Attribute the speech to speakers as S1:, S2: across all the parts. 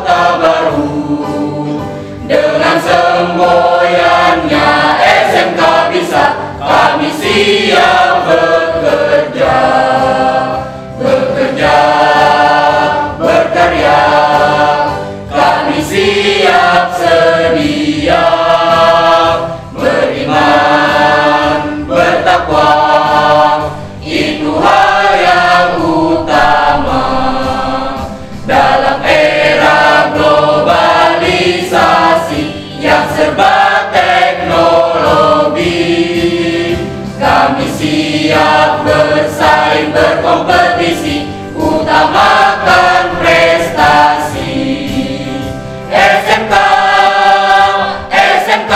S1: Baru Dengan semboyannya SMK bisa kami siap. siap bersaing berkompetisi utamakan prestasi. SMK SMK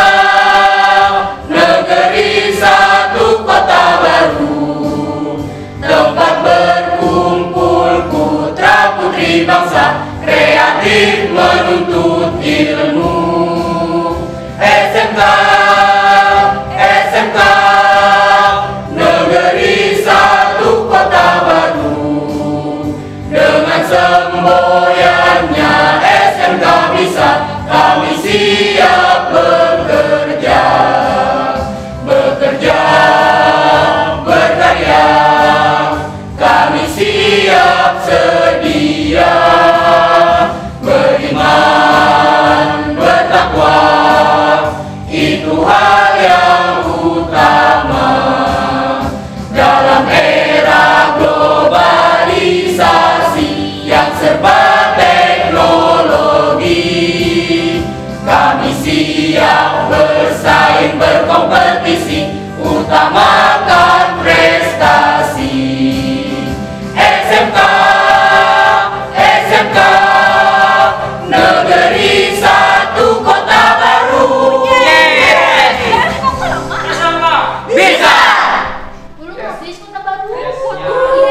S1: negeri satu kota baru. Tempat berkumpul putra putri bangsa kreatif menuntut ilmu. SMK Amén. bersaing berkompetisi utama